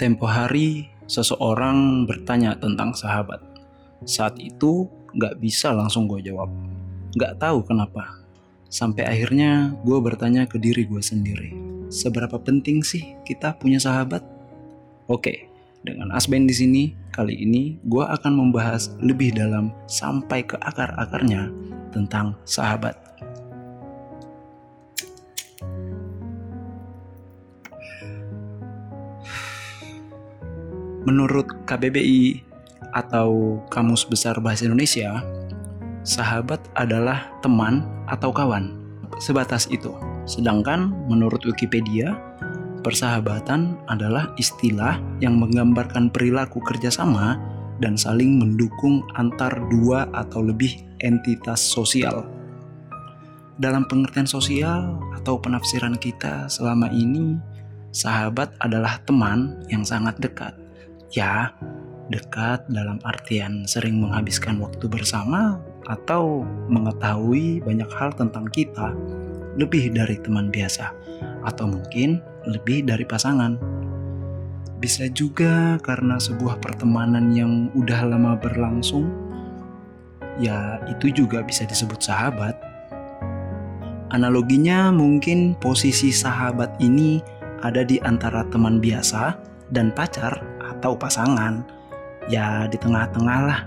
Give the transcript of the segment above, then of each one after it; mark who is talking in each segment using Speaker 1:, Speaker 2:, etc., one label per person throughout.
Speaker 1: Tempo hari, seseorang bertanya tentang sahabat. Saat itu, gak bisa langsung gue jawab. Gak tahu kenapa. Sampai akhirnya gue bertanya ke diri gue sendiri. Seberapa penting sih kita punya sahabat? Oke, dengan Asben di sini, kali ini gue akan membahas lebih dalam sampai ke akar-akarnya tentang sahabat. Menurut KBBI atau Kamus Besar Bahasa Indonesia, sahabat adalah teman atau kawan. Sebatas itu. Sedangkan menurut Wikipedia, persahabatan adalah istilah yang menggambarkan perilaku kerjasama dan saling mendukung antar dua atau lebih entitas sosial. Dalam pengertian sosial atau penafsiran kita selama ini, sahabat adalah teman yang sangat dekat Ya, dekat dalam artian sering menghabiskan waktu bersama atau mengetahui banyak hal tentang kita lebih dari teman biasa atau mungkin lebih dari pasangan. Bisa juga karena sebuah pertemanan yang udah lama berlangsung, ya itu juga bisa disebut sahabat. Analoginya mungkin posisi sahabat ini ada di antara teman biasa dan pacar atau pasangan, ya di tengah-tengah lah.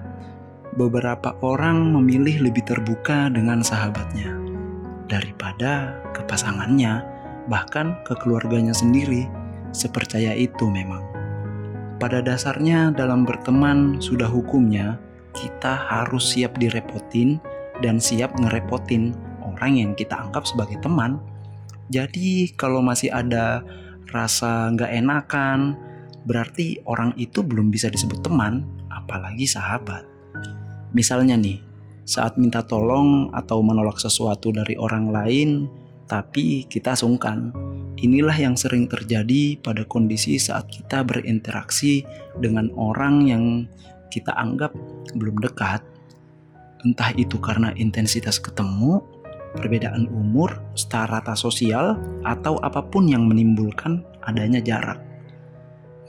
Speaker 1: Beberapa orang memilih lebih terbuka dengan sahabatnya daripada ke pasangannya, bahkan ke keluarganya sendiri. Sepercaya itu memang. Pada dasarnya dalam berteman sudah hukumnya kita harus siap direpotin dan siap ngerepotin orang yang kita anggap sebagai teman. Jadi kalau masih ada rasa nggak enakan, berarti orang itu belum bisa disebut teman, apalagi sahabat. Misalnya nih, saat minta tolong atau menolak sesuatu dari orang lain, tapi kita sungkan. Inilah yang sering terjadi pada kondisi saat kita berinteraksi dengan orang yang kita anggap belum dekat. Entah itu karena intensitas ketemu, perbedaan umur, strata sosial, atau apa pun yang menimbulkan adanya jarak.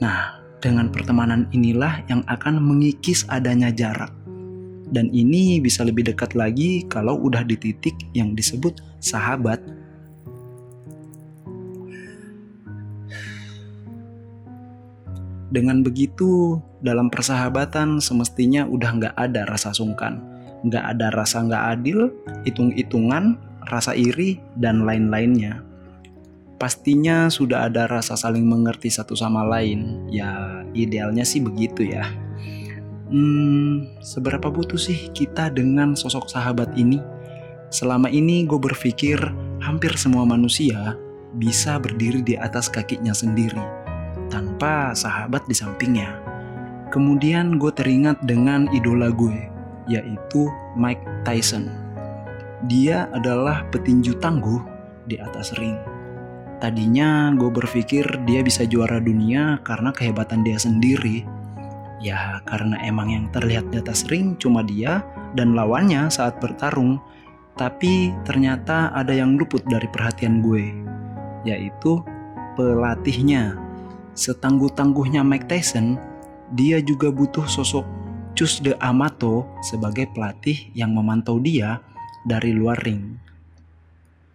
Speaker 1: Nah, dengan pertemanan inilah yang akan mengikis adanya jarak. Dan ini bisa lebih dekat lagi kalau udah di titik yang disebut sahabat. Dengan begitu, dalam persahabatan semestinya udah nggak ada rasa sungkan, nggak ada rasa nggak adil, hitung-hitungan, rasa iri, dan lain-lainnya pastinya sudah ada rasa saling mengerti satu sama lain. Ya, idealnya sih begitu ya. Hmm, seberapa butuh sih kita dengan sosok sahabat ini? Selama ini gue berpikir hampir semua manusia bisa berdiri di atas kakinya sendiri tanpa sahabat di sampingnya. Kemudian gue teringat dengan idola gue, yaitu Mike Tyson. Dia adalah petinju tangguh di atas ring Tadinya gue berpikir dia bisa juara dunia karena kehebatan dia sendiri. Ya karena emang yang terlihat di atas ring cuma dia dan lawannya saat bertarung. Tapi ternyata ada yang luput dari perhatian gue, yaitu pelatihnya. Setangguh-tangguhnya Mike Tyson, dia juga butuh sosok Cus de Amato sebagai pelatih yang memantau dia dari luar ring.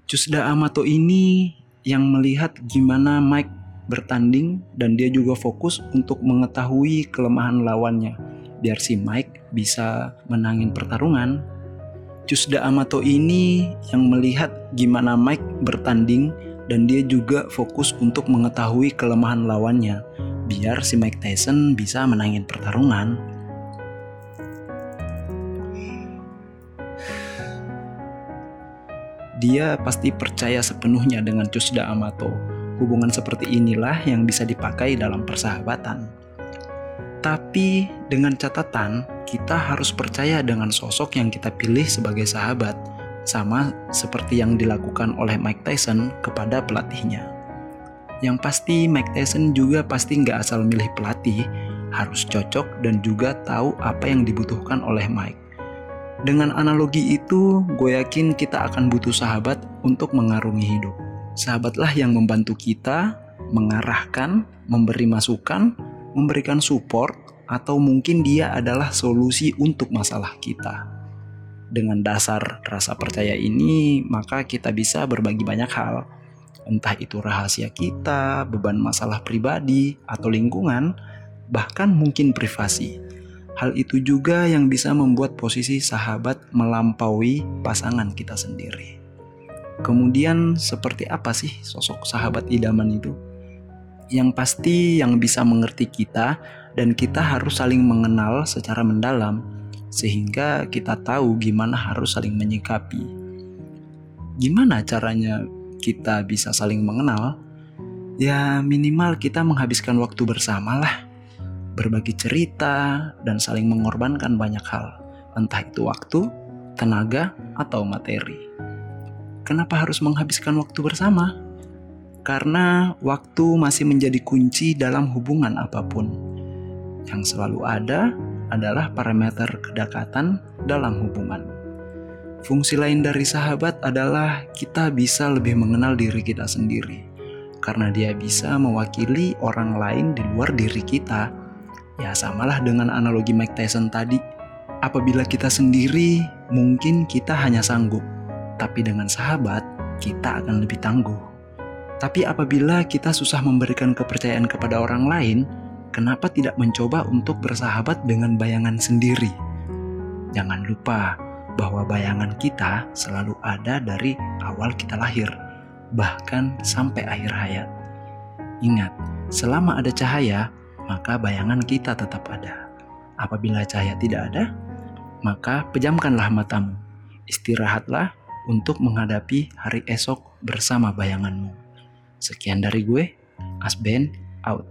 Speaker 1: Cus de Amato ini yang melihat gimana Mike bertanding dan dia juga fokus untuk mengetahui kelemahan lawannya biar si Mike bisa menangin pertarungan. Cusda Amato ini yang melihat gimana Mike bertanding dan dia juga fokus untuk mengetahui kelemahan lawannya biar si Mike Tyson bisa menangin pertarungan. Dia pasti percaya sepenuhnya dengan Cusda Amato. Hubungan seperti inilah yang bisa dipakai dalam persahabatan. Tapi dengan catatan, kita harus percaya dengan sosok yang kita pilih sebagai sahabat, sama seperti yang dilakukan oleh Mike Tyson kepada pelatihnya. Yang pasti Mike Tyson juga pasti nggak asal milih pelatih, harus cocok dan juga tahu apa yang dibutuhkan oleh Mike. Dengan analogi itu, gue yakin kita akan butuh sahabat untuk mengarungi hidup. Sahabatlah yang membantu kita mengarahkan, memberi masukan, memberikan support, atau mungkin dia adalah solusi untuk masalah kita. Dengan dasar rasa percaya ini, maka kita bisa berbagi banyak hal, entah itu rahasia kita, beban masalah pribadi, atau lingkungan, bahkan mungkin privasi. Hal itu juga yang bisa membuat posisi sahabat melampaui pasangan kita sendiri. Kemudian, seperti apa sih sosok sahabat idaman itu? Yang pasti, yang bisa mengerti kita, dan kita harus saling mengenal secara mendalam, sehingga kita tahu gimana harus saling menyikapi. Gimana caranya kita bisa saling mengenal? Ya, minimal kita menghabiskan waktu bersama lah berbagi cerita, dan saling mengorbankan banyak hal, entah itu waktu, tenaga, atau materi. Kenapa harus menghabiskan waktu bersama? Karena waktu masih menjadi kunci dalam hubungan apa pun. Yang selalu ada adalah parameter kedekatan dalam hubungan. Fungsi lain dari sahabat adalah kita bisa lebih mengenal diri kita sendiri, karena dia bisa mewakili orang lain di luar diri kita Ya samalah dengan analogi Mike Tyson tadi. Apabila kita sendiri, mungkin kita hanya sanggup. Tapi dengan sahabat, kita akan lebih tangguh. Tapi apabila kita susah memberikan kepercayaan kepada orang lain, kenapa tidak mencoba untuk bersahabat dengan bayangan sendiri? Jangan lupa bahwa bayangan kita selalu ada dari awal kita lahir, bahkan sampai akhir hayat. Ingat, selama ada cahaya, maka bayangan kita tetap ada. Apabila cahaya tidak ada, maka pejamkanlah matamu. Istirahatlah untuk menghadapi hari esok bersama bayanganmu. Sekian dari gue, Asben, out.